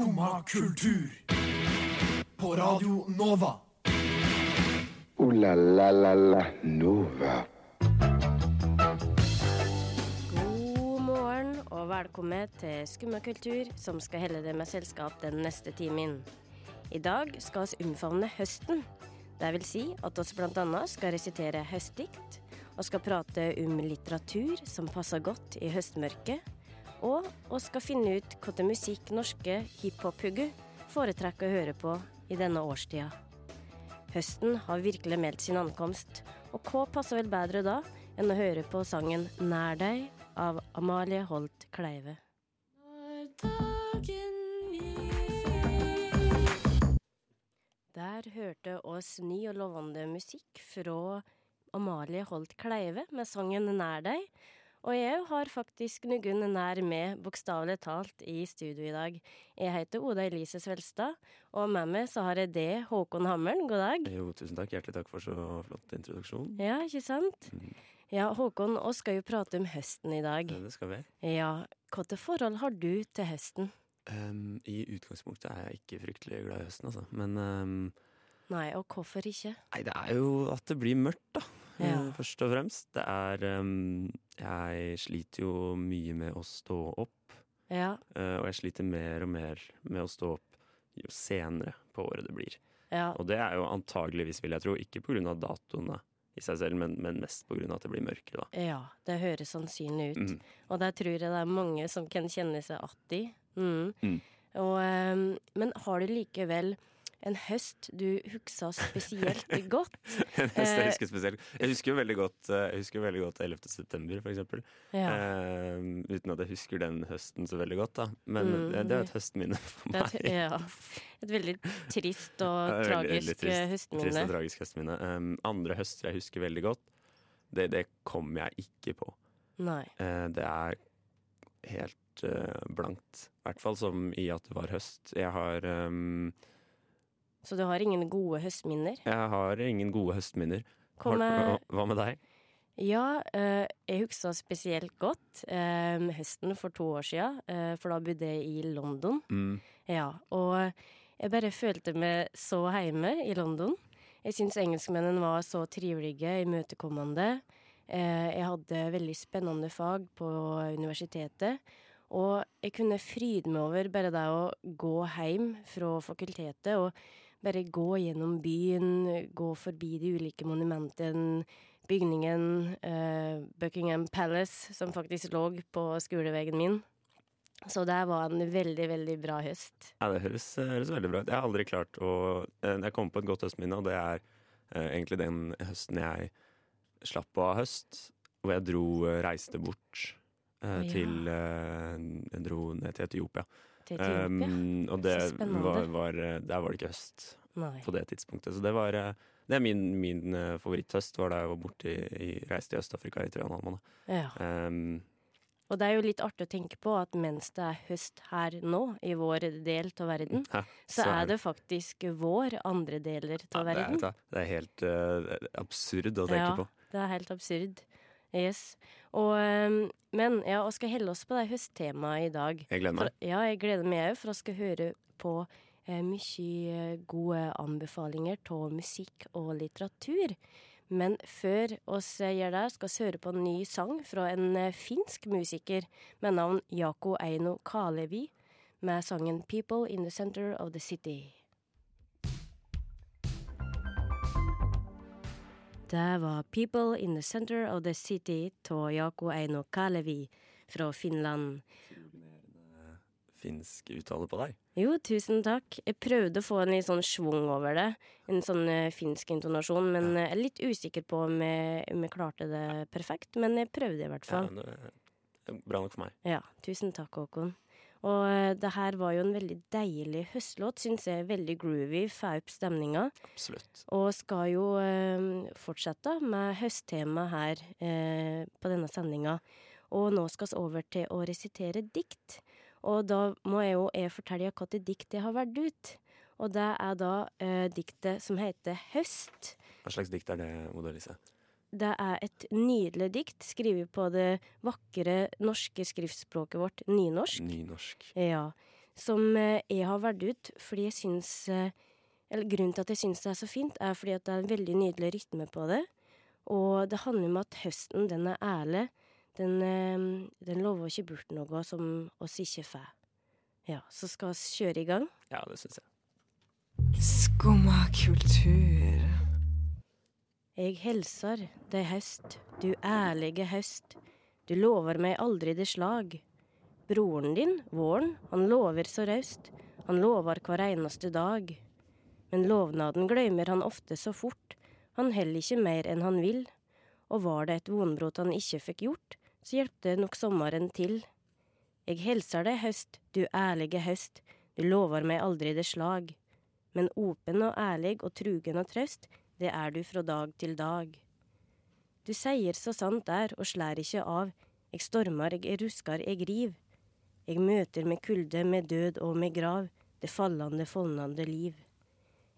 Skumma kultur. På Radio Nova. O-la-la-la-la Nova. God morgen og velkommen til Skummakultur, som skal helle deg med selskap den neste timen. I dag skal vi omfavne høsten. Det vil si at oss bl.a. skal resitere høstdikt, og skal prate om litteratur som passer godt i høstmørket, og vi skal finne ut hvilken musikk norske hiphop-hugger foretrekker å høre på i denne årstida. Høsten har virkelig meldt sin ankomst, og hva passer vel bedre da enn å høre på sangen Nær deg av Amalie Holt Kleive. Der hørte oss ny og lovende musikk fra Amalie Holt Kleive med sangen Nær deg. Og jeg har faktisk noen nær med, bokstavelig talt, i studio i dag. Jeg heter Oda Elise Svelstad, og med meg så har jeg det Håkon Hammeren. God dag. Jo, tusen takk. Hjertelig takk for så flott introduksjon. Ja, ikke sant? Ja, Håkon, oss skal jo prate om høsten i dag. Det skal vi. Ja, Hvilke forhold har du til høsten? Um, I utgangspunktet er jeg ikke fryktelig glad i høsten, altså. Men um, Nei, og hvorfor ikke? nei, det er jo at det blir mørkt, da. Ja. eh, Først og fremst. Det er um, Jeg sliter jo mye med å stå opp. Ja, Uh, og jeg sliter mer og mer med å stå opp jo senere på året det blir. ja, Og det er jo antageligvis, vil jeg tro, ikke av datoene i seg selv, men, men mest av at det blir mørkere, da. ja, det høres sannsynlig ut. Mm. Og der tror jeg det er mange som kan kjenne seg att i. Mm. Mm. Og, ehm, men har du likevel en høst du husker spesielt godt? en høst jeg husker spesielt. Jeg husker jo veldig godt, eh, jeg husker veldig godt 11. september, for eksempel. Ja. Uh, uten at jeg husker den høsten så veldig godt, da. Men Mm, det, er et høstminne for meg. et, ja, et veldig trist og veldig- tragisk veldig trist, Trist høstminne. og tragisk høstminne. Um, andre høster jeg husker veldig godt, det, det kommer jeg ikke på. Nei. Uh, det er helt uh, blankt. I hvert fall som i at det var høst. Jeg har, um, Så du har ingen gode høstminner? jeg har ingen gode høstminner. Har- med- hva, med deg? Ja, eh, jeg husker spesielt godt eh, høsten for to år siden, eh, for da bodde jeg i London. Mm. Ja, og jeg bare følte meg så hjemme i London. Jeg syns engelskmennene var så trivelige, imøtekommende. Eh, jeg hadde veldig spennende fag på universitetet. Og jeg kunne fryde meg over bare det å gå hjem fra fakultetet og bare gå gjennom byen, gå forbi de ulike monumentene, bygningen, eh, Buckingham Palace, som faktisk lå på skoleveggen min. Så det var en veldig, veldig bra høst. Ja, det høres, høres veldig bra ut. Jeg har aldri klart å eh, Jeg kom på et godt høstminne, og det er eh, egentlig den høsten jeg slapp av høst. Hvor jeg dro, eh, reiste bort eh, Ja. til eh, Jeg dro ned til Etiopia. Til Etiopia. Um, og det Så var, var eh, Der var det ikke høst Nei. på det tidspunktet. Så det var eh, Det er min, min eh, favoritthøst, var da jeg var borte i, i reiste i Øst-Afrika i tre og en halv måned. Ja. Um, Og det er jo litt artig å tenke på at mens det er høst her nå, i vår del av verden, ja, så er det faktisk vår andre deler ja, verden. det, er, det er helt uh, absurd å tenke ja, på. det er helt absurd. Yes. Og, ehm, men ja, vi skal helle oss på det høsttemaet i dag. Jeg gleder meg. For, ja, jeg gleder meg òg, for vi skal høre på eh, mye gode anbefalinger av musikk og litteratur. Men før oss gjør det, skal vi høre på en ny sang fra en eh, finsk musiker med navn Jako Eino Kalevi, med sangen 'People in the Center of the City'. Det var 'People in the Center of the City' av Jako Eino Kalevi fra Finland. Finsk uttale på deg. Jo, tusen takk. Jeg prøvde å få en litt sånn schwung over det. En sånn eh, finsk intonasjon. Men eh, jeg er litt usikker på om jeg, om jeg klarte det perfekt. Men jeg prøvde i hvert Ja, fall. det er bra nok for meg. Ja, tusen takk, Håkon. Og eh, det her var jo en veldig deilig høstlåt, syns jeg. Veldig groovy, får opp stemninga. Absolutt. Og skal jo eh, fortsette med høsttema her eh, på denne sendinga. Og nå skal vi over til å resitere dikt. Og da må jeg jo jeg fortelle hvilket dikt jeg har valgt ut. Og det er da eh, diktet som heter Høst. Hva slags dikt er det, Oda Elise? Det er et nydelig dikt skrevet på det vakre norske skriftspråket vårt, nynorsk. Nynorsk. Ja. som eh, jeg har valgt ut fordi jeg syns eh, Eller grunnen til at jeg syns det er så fint, er fordi at det er en veldig nydelig rytme på det. Og det handler om at høsten, den er ærlig. Den, eh, den lover ikke bort noe som oss ikke får. Ja, så skal vi kjøre i gang. Ja, det syns jeg. Skumma kultur. Jeg helsar deg høst, du ærlige høst. Du lover meg aldri det slag. Broren din, våren, han lover så raust. Han lover hver eneste dag. Men lovnaden glemmer han ofte så fort. Han heller ikke mer enn han vil. Og var det et vonbrot han ikke fikk gjort, så hjelpte nok sommeren til. Jeg helsar deg høst, du ærlige høst. Du lover meg aldri det slag. Men åpen og ærlig og trugen og trøst, det er du fra dag til dag. Du seier så sant er og slær ikke av, eg stormar, eg ruskar, eg riv. Eg møter med kulde, med død og med grav, det fallande, folnande liv.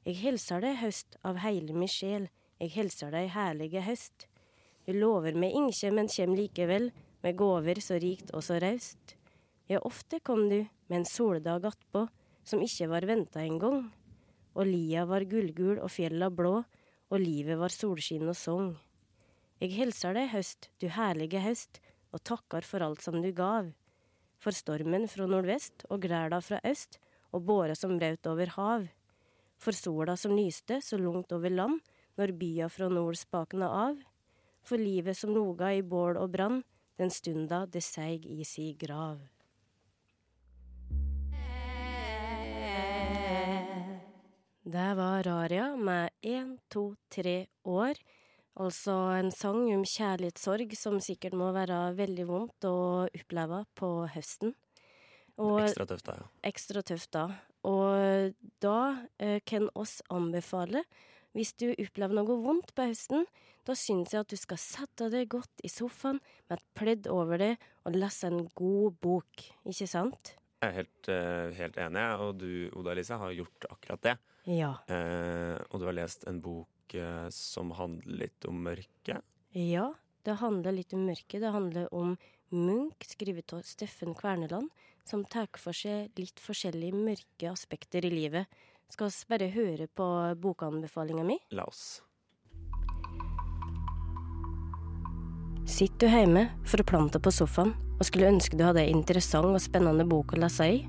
Eg helsar deg høst av heile mi sjel, eg helsar deg herlige høst. Du lover meg inkje, men kjem likevel, med gåver så rikt og så raust. Ja, ofte kom du, med en soldag attpå, som ikkje var venta gang. Og lia var gullgul og fjella blå, og livet var solskinn og song. Eg helsar deg høst, du herlige høst, og takkar for alt som du gav. For stormen fra nordvest og græla fra øst, og båra som braut over hav. For sola som lyste så langt over land, når bya fra nord spakna av. For livet som loga i bål og brann, den stunda det seig i si grav. Det var Raria med én, to, tre år. Altså en sang om kjærlighetssorg som sikkert må være veldig vondt å oppleve på høsten. Og Ekstra tøft, da, ja. ekstra tøft da. Og da eh, kan oss anbefale, hvis du opplever noe vondt på høsten, da syns jeg at du skal sette deg godt i sofaen med et pledd over deg og lese en god bok, ikke sant? Jeg er helt, eh, helt enig, og du, Oda Elise, har gjort akkurat det. Ja. Eh, og du har lest en bok eh, som handler litt om mørket. Ja, det handler litt om mørket. Det handler om Munch, skrevet av Steffen Kverneland, som tar for seg litt forskjellige mørke aspekter i livet. Skal vi bare høre på bokanbefalinga mi? La oss. Sitter du hjemme forplanta på sofaen og skulle ønske du hadde ei interessant og spennende bok å lese i?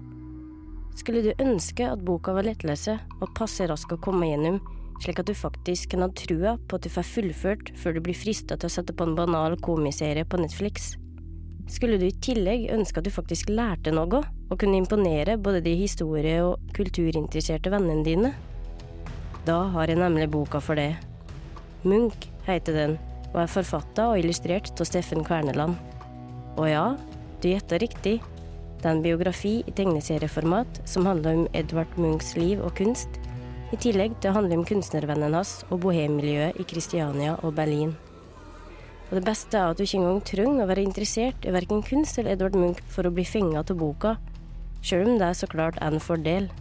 Skulle du ønske at boka var lettlese og passe rask å komme gjennom, slik at du faktisk kan ha trua på at du får fullført før du blir frista til å sette på en banal komiserie på Netflix? Skulle du i tillegg ønske at du faktisk lærte noe, og kunne imponere både de historie- og kulturinteresserte vennene dine? Da har jeg nemlig boka for det. Munch heter den, og er forfatta og illustrert av Steffen Kverneland. Og ja, du gjetta riktig. Det er en biografi i tegneserieformat som handler om Edvard Munchs liv og kunst, i tillegg til å handle om kunstnervennen hans og bohemmiljøet i Kristiania og Berlin. Og det beste er at du ikke engang trenger å være interessert i verken kunst eller Edvard Munch for å bli fenga av boka, sjøl om det er så klart en fordel.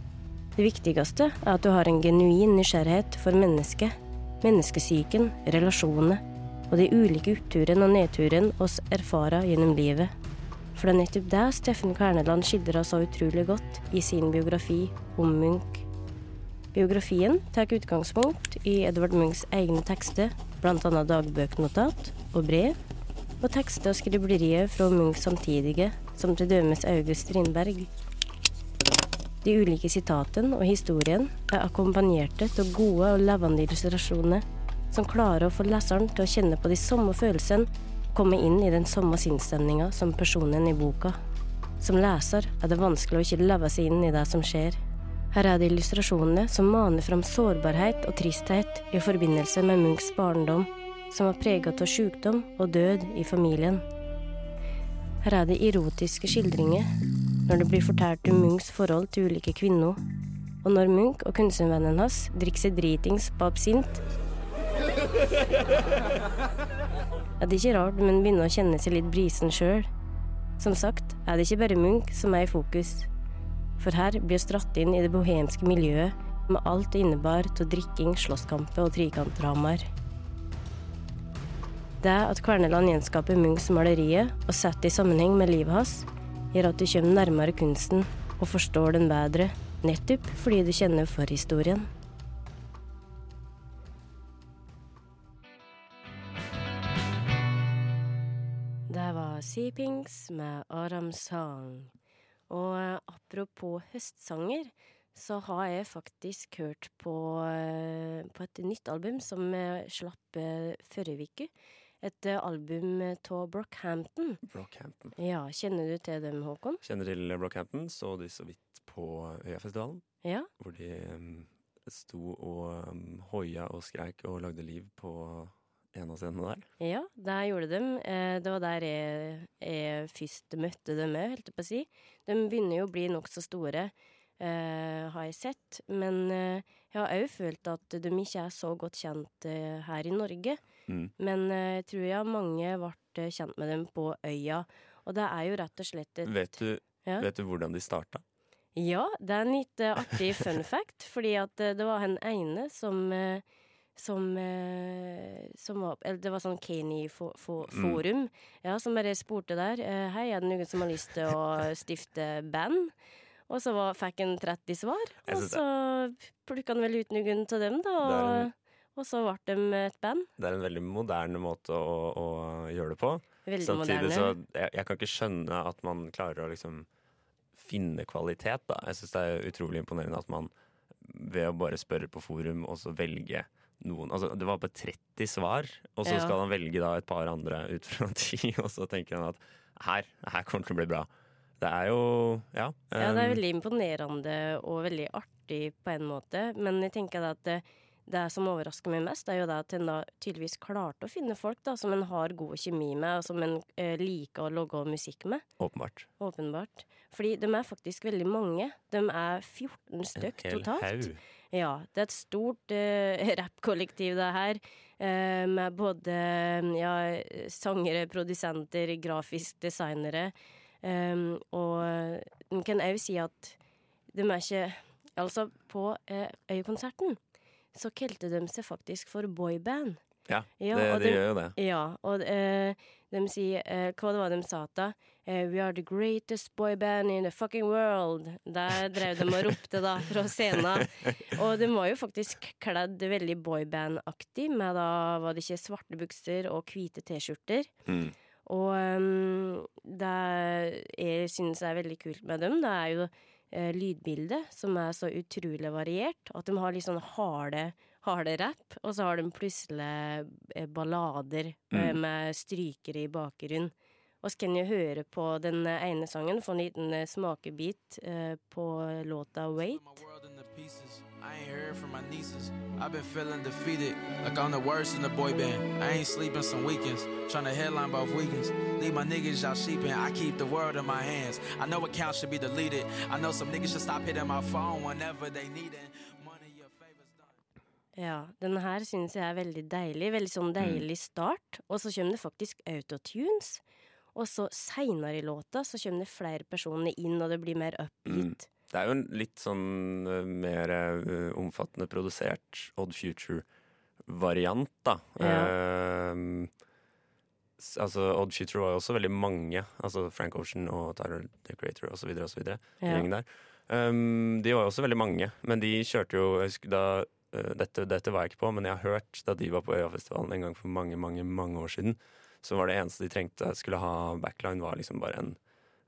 Det viktigste er at du har en genuin nysgjerrighet for mennesket, menneskesyken, relasjonene og de ulike oppturene og nedturene oss erfarer gjennom livet. For det er nettopp det Steffen Kverneland skildrer så utrolig godt i sin biografi om Munch. Biografien tar utgangspunkt i Edvard Munchs egne tekster, bl.a. dagbøknotat og brev, og tekster og skriblerier fra Munchs samtidige, som til dømes August Strindberg. De ulike sitatene og historien er akkompagnerte av gode og levende illustrasjoner som klarer å få leseren til å kjenne på de samme følelsene komme inn i den samme sinnsstemninga som personen i boka. Som leser er det vanskelig å ikke leve seg inn i det som skjer. Her er det illustrasjonene som maner fram sårbarhet og tristhet i forbindelse med Munchs barndom, som var preget av sykdom og død i familien. Her er det erotiske skildringer når det blir fortalt om Munchs forhold til ulike kvinner, og når Munch og kunstnervennen hans drikker seg dritings på absint. Er det ikke rart man begynner å kjenne seg litt brisen sjøl? Som sagt er det ikke bare Munch som er i fokus, for her blir vi dratt inn i det bohemske miljøet med alt det innebar av drikking, slåsskamper og trikantdramaer. Det at Kverneland gjenskaper Munchs maleriet og setter det i sammenheng med livet hans, gjør at du kommer nærmere kunsten og forstår den bedre, nettopp fordi du kjenner forhistorien. Det var Seapings med Aram Sang. Og eh, apropos høstsanger, så har jeg faktisk hørt på, eh, på et nytt album som slapp eh, forrige uke. Et album av Brockhampton. Brockhampton. Ja, kjenner du til dem, Håkon? Kjenner til Brockhampton, så de så vidt på Øyafestivalen. Ja. Hvor de sto og em, hoia og skreik og lagde liv på en av scenene der. Ja, det gjorde de. Eh, Det var der jeg, jeg først møtte dem òg, holdt jeg på å si. De begynner jo å bli nokså store, eh, har jeg sett. Men eh, jeg har òg følt at de ikke er så godt kjent her i Norge. Mm. Men jeg tror jeg mange ble kjent med dem på øya. Og det er jo rett og slett et Vet du, Ja. vet du hvordan de starta? Ja, det er en litt artig fun fact, fordi at det var han ene som eh, som, eh, som var Eller det var sånn Kani-forum, ja, som bare spurte der. eh, Hei, er det noen som har lyst til å stifte band? Og så var, fikk han 30 svar, og så plukka han vel ut noen av dem, da. En- Og, og så ble de et band. Det er en veldig moderne måte å, å gjøre det på. Veldig Samtidig moderne. så jeg, jeg kan ikke skjønne at man klarer å liksom finne kvalitet, da. Jeg syns det er utrolig imponerende at man ved å bare spørre på forum og så velge noen Altså, det var bare 30 svar, og så Ja. skal han velge da et par andre ut fra ti, og så tenker han at her, her kommer det til å bli bra. Det er jo Ja. Ja, det er um, veldig imponerende og veldig artig på en måte, men jeg tenker at det, det som overrasker meg mest, er jo det at en da tydeligvis klarte å finne folk da, som en har god kjemi med, og som en eh, liker å logge musikk med. Åpenbart. Åpenbart. Fordi de er faktisk veldig mange. De er 14 stykk En hel totalt. haug. Ja, det er et stort uh, rappkollektiv det her. Uh, med både ja, sangere, produsenter, grafisk designere. Um, og en kan òg si at de er ikke Altså, på uh, Øykonserten så kalte de seg faktisk for boyband. Ja, Ja, det, de, de gjør jo det. Ja, og uh, de sier uh, Hva det var de sa da? Uh, We are the greatest boyband in the fucking world. Der drev de og ropte da fra scenen. Og de var jo faktisk kledd veldig boyband-aktig, med da var det ikke svarte bukser og hvite T-skjorter. Mm. Og um, det jeg synes er veldig kult med dem, det er jo eh, lydbildet, som er så utrolig variert. At de har litt sånn harde, harde rapp, og så har de plutselig eh, ballader eh, Mm. med strykere i bakgrunnen. Og så kan jeg høre på den eh, ene sangen, få en liten smakebit eh, på låta Wait. Ja, den her synes jeg er veldig deilig. Veldig sånn Mm. deilig start. Og så kommer det faktisk autotunes. Og så seinere i låta så kommer det flere personer inn, og det blir mer upbeat. Det er jo en litt sånn eh, mer uh, omfattende produsert Odd Future-variant, da. Ja. Uh, altså, Odd Future var jo også veldig mange. Altså Frank Ocean og Tyler The Creator osv. osv. Ja. Um, de var jo også veldig mange, men de kjørte jo jeg husker da dette, dette var jeg ikke på, men jeg har hørt da de var på Øyafestivalen en gang for mange, mange, mange år siden, så var det eneste de trengte skulle ha backline, var liksom bare en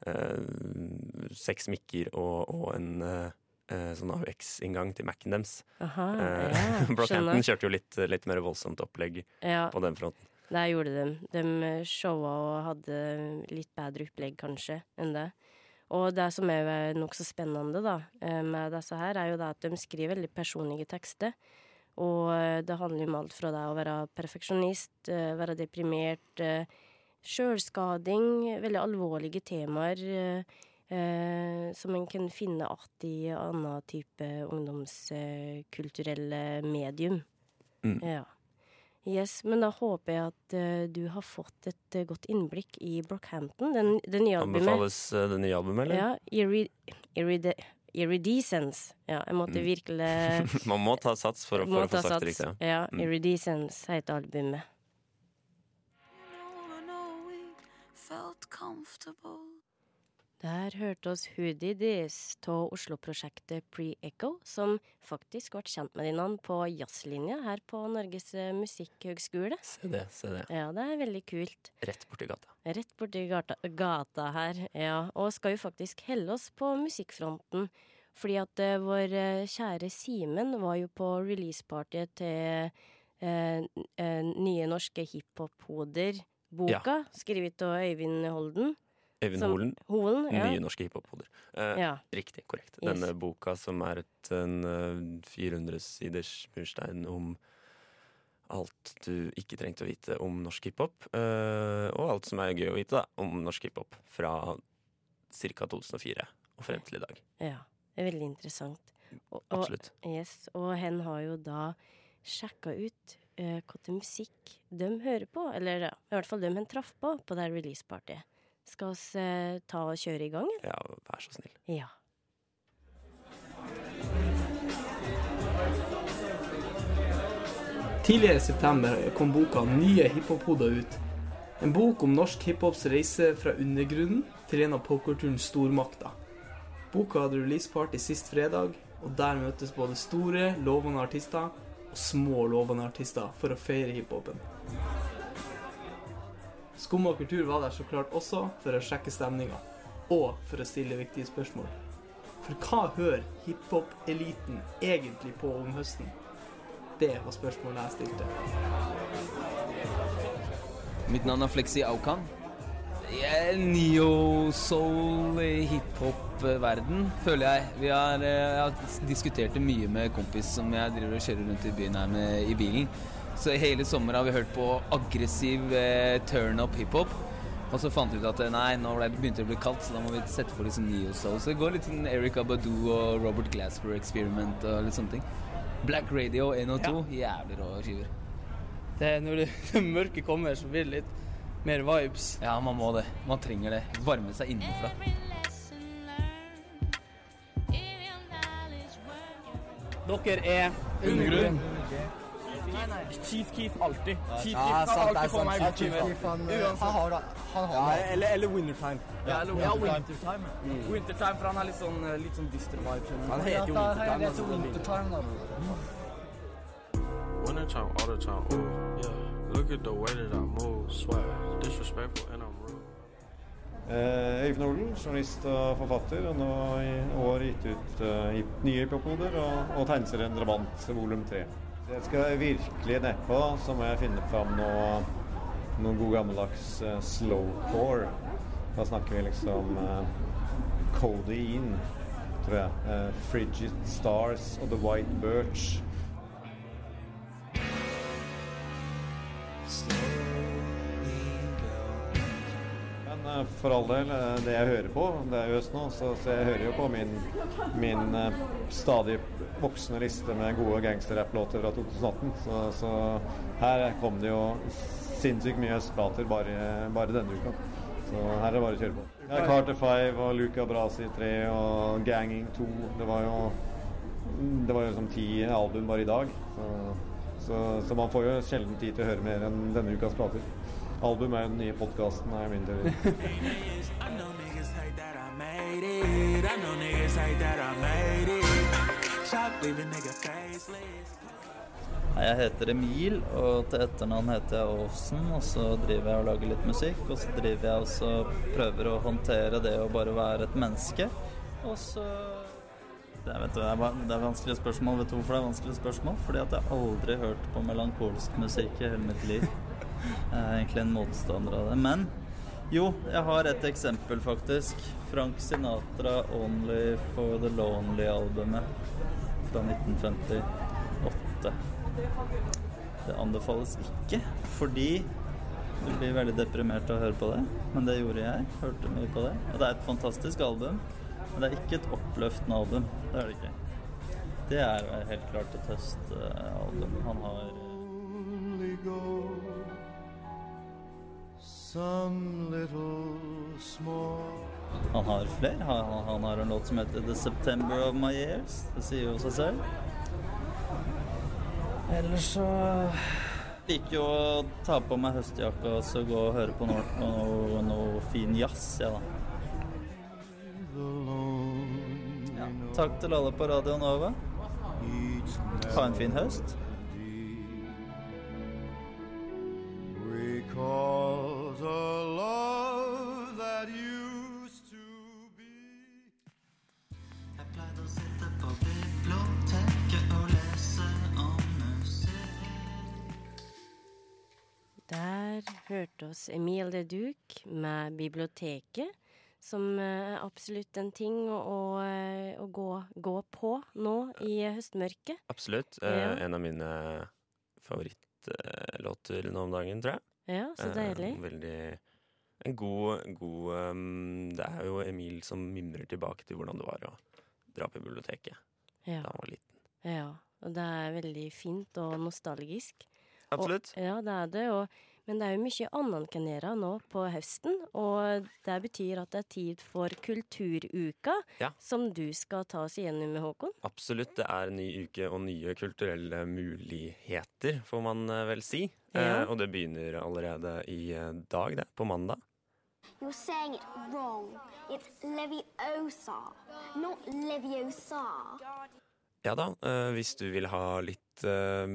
eh, seks mikker og, og en eh, eh, sånn AUX-inngang til Mac-en deres. Eh, ja, Brockhampton kjørte jo litt, litt mer voldsomt opplegg Ja, på den fronten. det gjorde de. De showa og hadde litt bedre opplegg, kanskje, enn det. Og det som er nokså spennende da, eh, med disse her, er jo det at de skriver veldig personlige tekster. Og eh, det handler om alt fra det å være perfeksjonist, eh, være deprimert, sjølskading, veldig alvorlige temaer eh, som en kan finne igjen i annen type ungdomskulturelle medium. Mm. Ja. Yes, men da håper jeg at uh, du har fått et uh, godt innblikk i Brockhampton, den, det nye albumet. Anbefales uh, det nye albumet, eller? Ja, Irid Iride, Iridescence. Ja, jeg måtte Mm. virkelig Man må ta sats for, å- for å få sagt det riktig. Ja. Mm. Iridescence heter albumet. I know we felt comfortable. Der hørte oss Hoodies av Oslo-prosjektet Pre-Echo, som faktisk ble kjent med dine på jazzlinja her på Norges eh, musikkhøgskole. Se det, se det. Ja, det er veldig kult. Rett borti gata. Rett borti gata, gata her, ja. Og skal jo faktisk helle oss på musikkfronten. Fordi at uh, vår eh, kjære Simen var jo på releasepartyet til uh, uh, nye norske hiphop-hoder-boka, skrevet av Øyvind Holden. Øyvind Som- Holen, Holen, ja. nye norske hiphop-hoder. Eh, ja. Riktig, korrekt. Yes. Denne boka som er et, en eh, 400-siders murstein om alt du ikke trengte å vite om norsk hiphop, eh, og alt som er gøy å vite da, om norsk hiphop fra ca. 2004 og frem til i dag. ja. Det er veldig interessant. Og, og, Absolutt. yes, og hen har jo da sjekka ut uh, hvilken musikk de hører på, eller i hvert fall de hen traff på på det releasepartyet. Skal vi eh, ta og kjøre i gang? eller? Ja, vær så snill. Ja. Tidligere i september kom boka Nye hiphop-hoder ut. En bok om norsk hiphops reise fra undergrunnen til en av popkulturens stormakter. Boka hadde releaseparty sist fredag, og der møtes både store, lovende artister og små, lovende artister for å feire hiphopen. Skum og kultur var der så klart også for å sjekke stemninga, og for å stille viktige spørsmål. For hva hører hiphop-eliten egentlig på om høsten? Det var spørsmålet jeg stilte. Mitt navn er Flexi Aukan. Jeg er neo-soul hiphop-verden, føler jeg. Vi har, eh, jeg har diskutert det mye med kompis som jeg driver og kjører rundt i byen her med i bilen. Så hele sommeren har vi hørt på aggressiv eh, turn-up hiphop. Og så fant vi ut at eh, nei, nå begynte det å bli kaldt, så da må vi sette på litt sånn neo-soul. Så det går litt sånn Eric Badu og Robert Glasper Experiment og litt sånne ting. Black Radio 1 og 2, jævlig rå skiver. Det, når det, det mørke kommer, så blir det litt mer vibes. Ja, man må det. Man trenger det. Varme seg innenfra. Dere er undergrunn. Chief Keef alltid. Chief Keef kan alltid få meg i Uansett. eller, eller Wintertime. Ja, eller ja, Wintertime. Wintertime, for han er litt sånn, litt sånn dyster vibe. Han heter jo Wintertime. altså. Wintertime all the time, ooh, yeah. Look at the way that I move, swag, disrespectful and I'm rude. Eh, Øyvind Olen, journalist og forfatter, og nå i år gitt ut uh, nye hiphop-hoder og, og tegneserien Drabant volum 3. Det skal jeg virkelig nedpå, så må jeg finne fram noe, noen god gammeldags uh, slowcore. Da snakker vi liksom uh, Codeine, tror jeg. Uh, Frigid Stars og The White Birch. For all del, eh, det jeg hører på, det er jo høst nå, så, så jeg hører jo på min, min eh, stadig voksende liste med gode gangsterrapplåter fra 2018. Så, så her kom det jo sinnssykt mye høstplater bare, bare denne uka. Så her er det bare å kjøre på. Ja, Carter 5 og Luca Brasi 3 og Ganging 2. Det var jo det var jo liksom ti album bare i dag. Så, så man får jo sjelden tid til å høre mer enn denne ukas plater. Album er jo den nye podkasten, er min teori. I know niggas hate that I made it. I know niggas hate that I made it. Shop leaving nigga faceless. Nei, Jeg heter Emil, og til etternavn heter jeg Aasen. Og så driver jeg og lager litt musikk, og så driver jeg også prøver å håndtere det å bare være et menneske. Og så det, vet du, det, er, bare- det er vanskelige spørsmål. Vet du hvorfor det er vanskelige spørsmål? Fordi at jeg aldri har hørt på melankolsk musikk i hele mitt liv. Jeg er egentlig en motstander av det. Men jo, jeg har et eksempel, faktisk. Frank Sinatra 'Only for the Lonely'-albumet fra 1958. Det anbefales ikke, fordi du blir veldig deprimert av å høre på det. Men det gjorde jeg. Hørte mye på det. Og det er et fantastisk album. Men det er ikke et oppløftende album. Det er det ikke. Det er helt klart et høstalbum. Han har Some little small Han har flere. Han, han har en låt som heter 'The September of My Years'. Det sier jo seg selv. Ellers så liker jo å ta på meg høstjakka og så gå og høre på noe, noe, noe fin jazz, ja da. Takk til alle på Radio Nova. Ha en fin høst. Recalls Der hørte oss Emil de Duc med biblioteket, som er absolutt en ting å, å, å gå, gå på nå i høstmørket. Absolutt. Eh, Ja. En av mine favorittlåter nå om dagen, tror jeg. Ja, så deilig. Eh, veldig en god, god um, Det er jo Emil som mimrer tilbake til hvordan det var å dra på biblioteket Ja. da han var liten. Ja, og det er veldig fint og nostalgisk. Absolutt. Og, ja, det er det. Og, men det er jo mye annet kan gjøre nå på høsten, og det betyr at det er tid for Kulturuka, Ja. som du skal ta oss igjennom med, Håkon. Absolutt. Det er en ny uke og nye kulturelle muligheter, får man eh, vel si. Ja. Eh, og det begynner allerede i eh, dag, det. På mandag. You're saying it wrong. It's Leviosa, not Leviosa. Ja da, eh, hvis du vil ha litt eh,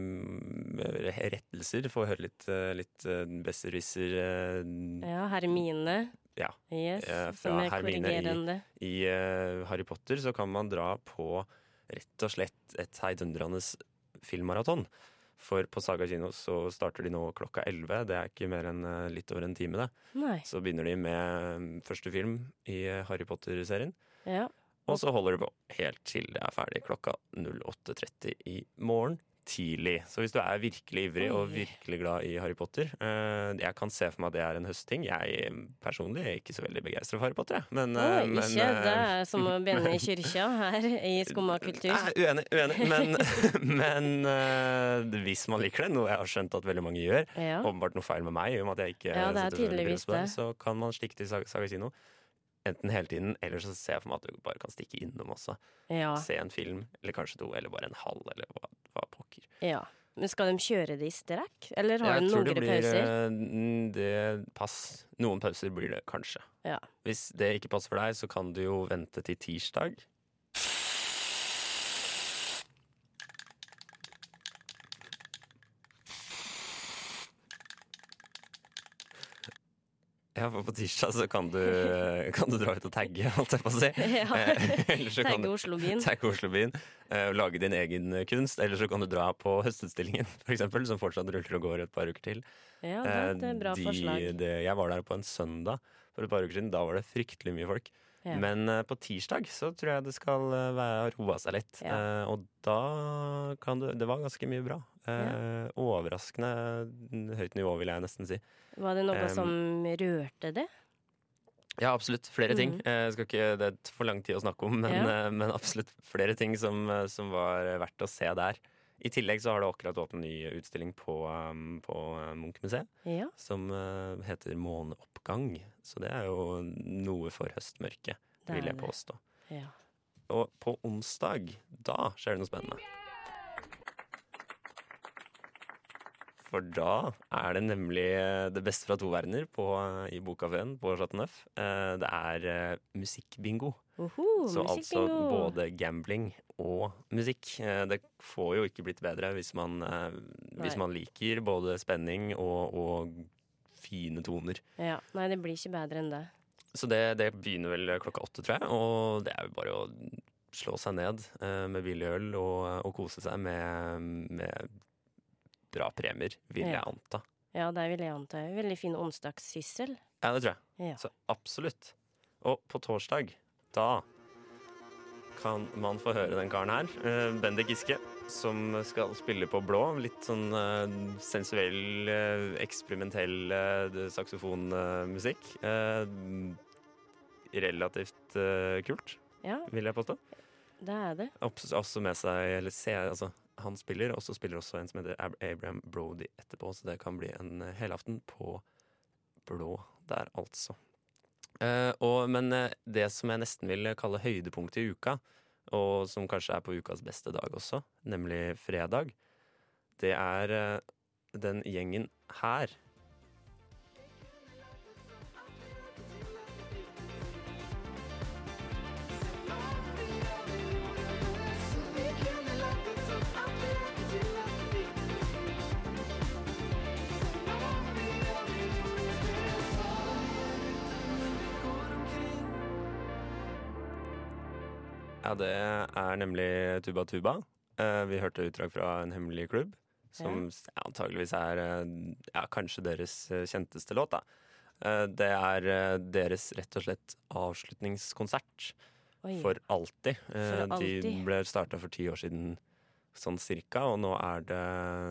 rettelser, få høre litt, uh, litt besserwisser Ja, Hermine. Ja. Yes, fra er Hermine i, i Harry Potter, så kan man dra på rett og slett et heidundrende filmmaraton. For på Saga kino så starter de nå klokka 11. Det er ikke mer enn litt over en time, det. Nei. Så begynner de med mm, første film i Harry Potter-serien. Ja. Og så holder det på helt til det er ferdig klokka 08.30 i morgen tidlig. Så hvis du er virkelig ivrig og virkelig glad i Harry Potter eh, Jeg kan se for meg at det er en høstting. Jeg personlig er ikke så veldig begeistra for Harry Potter. Men, Oi, eh, men, ikke. Det eh, er som å begynne i kyrkja her i Skumma kultur. Uenig, uenig. Men, men eh, hvis man liker det, noe jeg har skjønt at veldig mange gjør, Ja. åpenbart noe feil med meg, i og med at jeg ikke Ja, det er tydeligvis på det. så kan man stikke til Saga kino. Enten hele tiden, eller så ser jeg for meg at du bare kan stikke innom også. Ja. Se en film, eller kanskje to, eller bare en halv, eller hva, hva pokker. Ja. Men skal de kjøre det i strekk, eller har Jeg de noen det blir pauser? eh, det pass. Noen pauser blir det kanskje. Ja. Hvis det ikke passer for deg, så kan du jo vente til tirsdag. Ja, for på tirsdag så kan du, kan du dra ut og tagge, holdt jeg på å si. Ja. Eh, eller så kan Tagge Oslobyen. Tagge Oslobyen. Uh, lage din egen kunst. Eller så kan du dra på Høstutstillingen, for eksempel, som fortsatt ruller og går et par uker til. Ja, det er et Eh, bra forslag. Det, jeg var der på en søndag for et par uker siden. Da var det fryktelig mye folk. Ja. Men uh, på tirsdag så tror jeg det skal uh, være roa seg litt. Ja. Uh, og da kan du Det var ganske mye bra. Eh, Overraskende høyt nivå, vil jeg nesten si. Var det noe um, som rørte det? Ja, absolutt. Flere ting. Mm. Eh, skal ikke, det er for lang tid å snakke om, men, Ja. eh, men absolutt flere ting som, eh, som var verdt å se der. I tillegg så har det akkurat åpnet en ny utstilling på, um, på eh, Munch-museet. Ja. Som uh, heter Måneoppgang. Så det er jo noe for høstmørket, vil jeg påstå. Ja. Og på onsdag, da skjer det noe spennende. For da er det nemlig eh, det beste fra to verdener på, i Bokkafeen på Chateau Neuf. Det er musikkbingo. Uhu, Så altså både gambling og musikk. Eh, Det får jo ikke blitt bedre hvis man, eh, hvis man liker både spenning og, og fine toner. Ja. Nei, det blir ikke bedre enn det. Så det, det begynner vel klokka åtte, tror jeg. Og det er jo bare å slå seg ned eh, med billig øl og, og kose seg med, med bra premier, vil Ja. jeg anta. Ja, det vil jeg anta. Veldig fin onsdagssyssel. Ja, det tror jeg. Ja. Så absolutt. Og på torsdag, da kan man få høre den karen her. eh, Bendik Giske, som skal spille på blå. Litt sånn eh, sensuell, eh, eksperimentell saksofonmusikk. Relativt kult, Ja, vil jeg påstå. det er det. Også med seg, eller se, altså han spiller, og så spiller også en som heter Abraham Brody etterpå, så det kan bli en helaften på blå der, altså. Eh, og, men eh, det som jeg nesten vil kalle høydepunktet i uka, og som kanskje er på ukas beste dag også, nemlig fredag, det er eh, den gjengen her. Ja, det er nemlig Tuba Tuba. Eh, vi hørte utdrag fra En hemmelig klubb, som ja, antageligvis er eh, ja, kanskje deres eh, kjenteste låt. da. Det er deres rett og slett avslutningskonsert for alltid. For De alltid. ble starta for ti år siden sånn cirka, og nå er det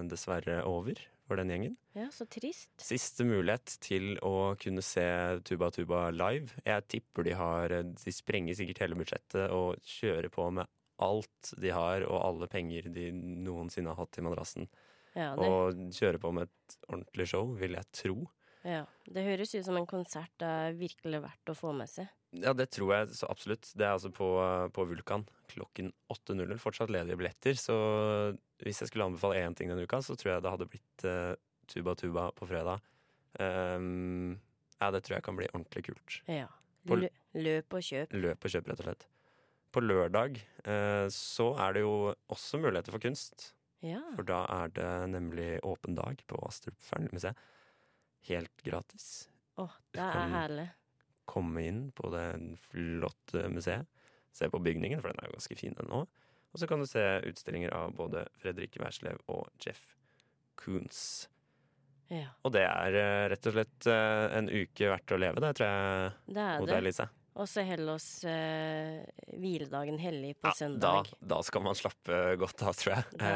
dessverre over for den gjengen. Ja, så trist. Siste mulighet til å kunne se Tuba Tuba live. Jeg tipper de har De sprenger sikkert hele budsjettet og kjører på med alt de har, og alle penger de noensinne har hatt i madrassen. Ja, det, Og kjører på med et ordentlig show, vil jeg tro. Ja. det høres ut som en konsert det er virkelig verdt å få med seg. Ja, det tror jeg så absolutt. Det er altså på, på Vulkan klokken 8.00. Fortsatt ledige billetter, så hvis jeg skulle anbefale én ting denne uka, så tror jeg det hadde blitt uh, Tuba Tuba på fredag. Um, ja, det tror jeg kan bli ordentlig kult. Ja. På- løp og kjøp. Løp og kjøp, rett og slett. På lørdag uh, så er det jo også muligheter for kunst. Ja. For da er det nemlig åpen dag på Astrup Fearnley-museet. Helt gratis. Åh, det Du er herlig. Komme inn på det flotte museet. Se på bygningen, for den er jo ganske fin den òg. Og så kan du se utstillinger av både Fredrik Werslev og Jeff Koons. Ja, Og det er eh, rett og slett eh, en uke verdt å leve, det tror jeg. det er det. Elise. Og så holder oss eh, hviledagen hellig på Ja, da, søndag. da skal man slappe godt av, tror jeg. Da-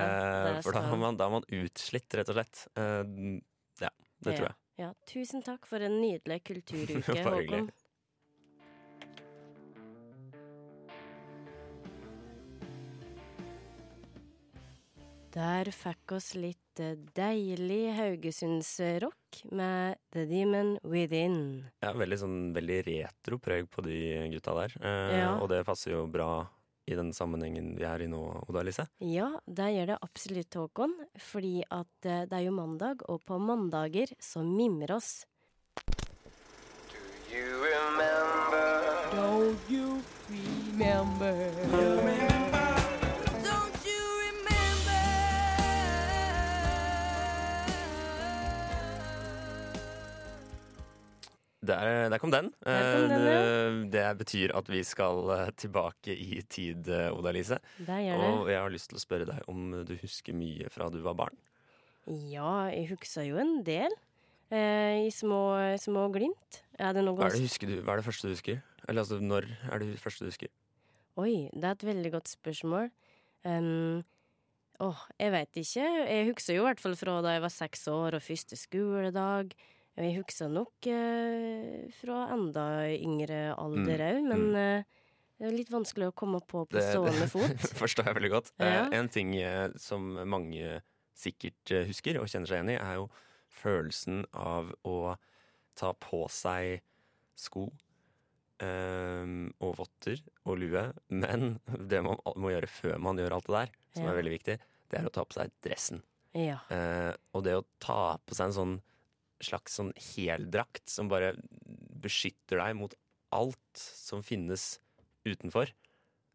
eh, for da er, man, da er man utslitt, rett og slett. Eh, ja, det tror jeg. Ja. tusen takk for en nydelig kulturuke. Håkon. Der fikk oss litt eh, deilig haugesundsrock med The Demon Within. Ja, veldig sånn veldig retro preg på de gutta der. Eh, Ja. Og det passer jo bra i den sammenhengen vi er i nå, Oda Elise. Ja, det gjør det absolutt, Håkon. Fordi at eh, det er jo mandag, og på mandager så mimrer oss. Do you remember? Don't you remember? Der, der kom den. Der kom den, Eh, ja. det, det betyr at vi skal eh, tilbake i tid, eh, Oda Elise. Og jeg har lyst til å spørre deg om du husker mye fra du var barn. Ja, jeg husker jo en del. Eh, I små, små glimt. Er det Hva er det, du, hva er det første du husker? Eller altså, når er det første du husker? Oi, det er et veldig godt spørsmål. Um, åh, jeg veit ikke. Jeg husker jo i hvert fall fra da jeg var seks år og første skoledag. Jeg husker nok eh, fra enda yngre alder Mm, men mm. eh, det er litt vanskelig å komme på på Det- stående fot. forstår jeg veldig godt. Ja. Eh, en ting eh, som mange sikkert eh, husker og kjenner seg igjen i, er jo følelsen av å ta på seg sko eh, og votter og lue. Men det man må gjøre før man gjør alt det der, som Ja. er veldig viktig, det er å ta på seg dressen. Ja. Eh, og det å ta på seg en sånn slags sånn heldrakt som bare beskytter deg mot alt som finnes utenfor,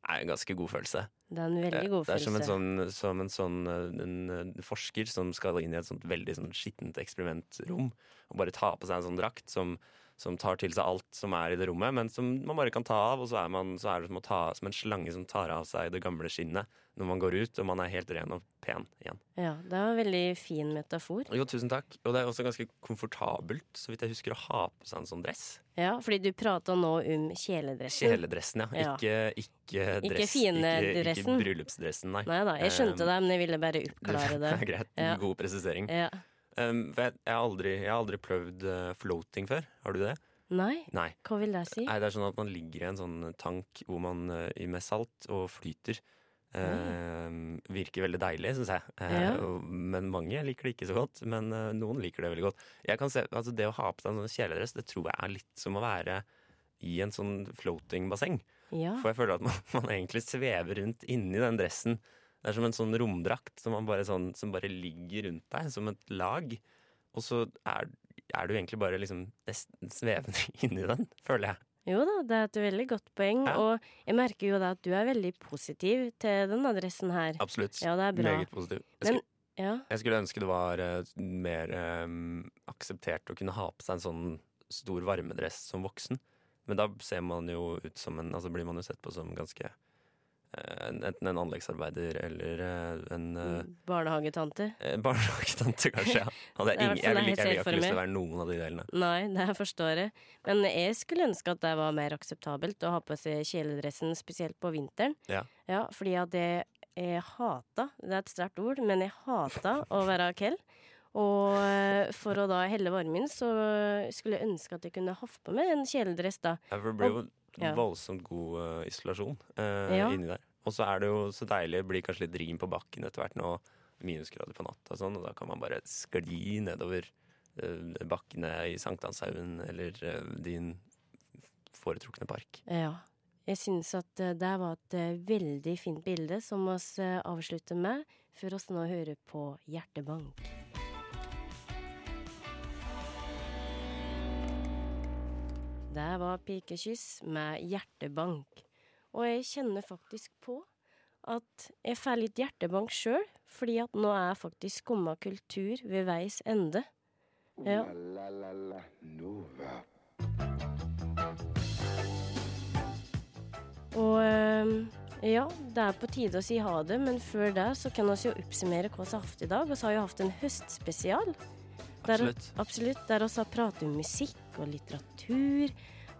er en ganske god følelse. Det er en veldig god følelse. Det er som en sånn, som en sånn eh, en, eh, forsker som skal inn i et sånt veldig sånn skittent eksperimentrom og bare ta på seg en sånn drakt som, som tar til seg alt som er i det rommet, men som man bare kan ta av, og så er, man, så er det som, ta, som en slange som tar av seg det gamle skinnet når man går ut, og man er helt ren og pen igjen. Ja, det er en veldig fin metafor. Jo, tusen takk. Og det er også ganske komfortabelt, så vidt jeg husker, å ha på seg en sånn dress. Ja, fordi du prata nå om kjeledressen. Kjeledressen, ja. Ja. Ikke, ikke Ikke dress. fine ikke, ikke bryllupsdressen, nei. Nei da, jeg skjønte Um, det, men jeg ville bare oppklare det. Greit. Ja. God presisering. Ja. Um, for jeg, jeg, har aldri, jeg har aldri prøvd eh, floating før. Har du det? Nei, Nei. hva vil det si? Nei, det er sånn at man ligger i en sånn tank hvor man eh, med salt og flyter. Uh, virker veldig deilig, syns jeg. Uh, Ja. Men mange liker det ikke så godt. Men uh, noen liker det veldig godt. Jeg kan se, altså Det å ha på seg en sånn kjeledress, det tror jeg er litt som å være i en sånn floatingbasseng. Ja. For jeg føler at man, man egentlig svever rundt inni den dressen. Det er som en sånn romdrakt som, man bare sånn, som bare ligger rundt deg som et lag. Og så er, er du egentlig bare liksom nesten svevende inni den, føler jeg. Jo da, det er et veldig godt poeng, Ja. og jeg merker jo da at du er veldig positiv til den adressen her. Absolutt. Ja, det er bra. Meget positiv. Jeg Men, skulle, ja, jeg skulle ønske det var uh, mer um, akseptert å kunne ha på seg en sånn stor varmedress som voksen. Men da ser man jo ut som en Altså blir man jo sett på som ganske enten en anleggsarbeider eller eh, en eh, Barnehagetante. eh, barnehagetante, kanskje. Ja. Hadde jeg, ingen, jeg, vil, jeg jeg, vil ikke lyst til å være noen av de delene. Nei, det forstår jeg. Men jeg skulle ønske at det var mer akseptabelt å ha på seg kjeledressen, spesielt på vinteren. Ja. Ja, fordi at jeg, jeg hata, det er et sterkt ord, men jeg hata å være kell. Og eh, for å da helle varmen, så skulle jeg ønske at jeg kunne hatt på meg en kjeledress, da. Ja, for det blir jo ja. voldsomt god uh, isolasjon uh, Ja. inni der. Og så er det jo så deilig, blir kanskje litt rim på bakken etter hvert nå, minusgrader på natta og sånn, og da kan man bare skli nedover uh, bakkene i Sankthanshaugen eller din foretrukne park. Ja. Jeg synes at det var et veldig fint bilde som vi avslutter med, før oss nå hører på Hjertebank. Det var Pikekyss med Hjertebank. Og jeg kjenner faktisk på at jeg får litt hjertebank sjøl, fordi at nå er faktisk Skumma kultur ved veis ende. Ja. La la la Nova. Og ehm, ja, det er på tide å si ha det, men før det så kan vi jo oppsummere hva vi har hatt i dag. Vi har jo hatt en høstspesial. Der, Absolutt. absolutt. Der også pratet om musikk og litteratur.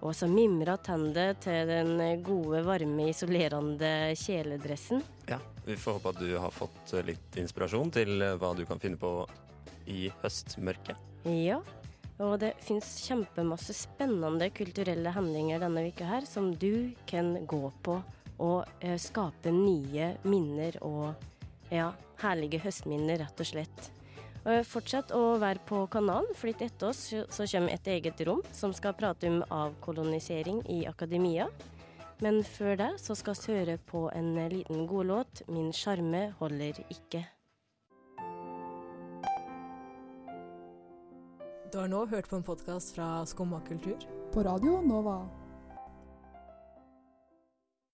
Og så mimra tennene til den gode, varme, isolerende kjeledressen. Ja, Vi får håpe at du har fått eh, litt inspirasjon til eh, hva du kan finne på i høstmørket. Ja. Og det fins kjempemasse spennende kulturelle handlinger denne uka her som du kan gå på og eh, skape nye minner og ja, herlige høstminner, rett og slett. Og fortsett å være på kanalen, for etter oss så så kommer et eget rom som skal prate om avkolonisering i akademia. Men før det så skal vi høre på en liten godlåt, 'Min sjarme holder ikke'. Du har nå hørt på en podkast fra Skumma kultur. På radio Nova.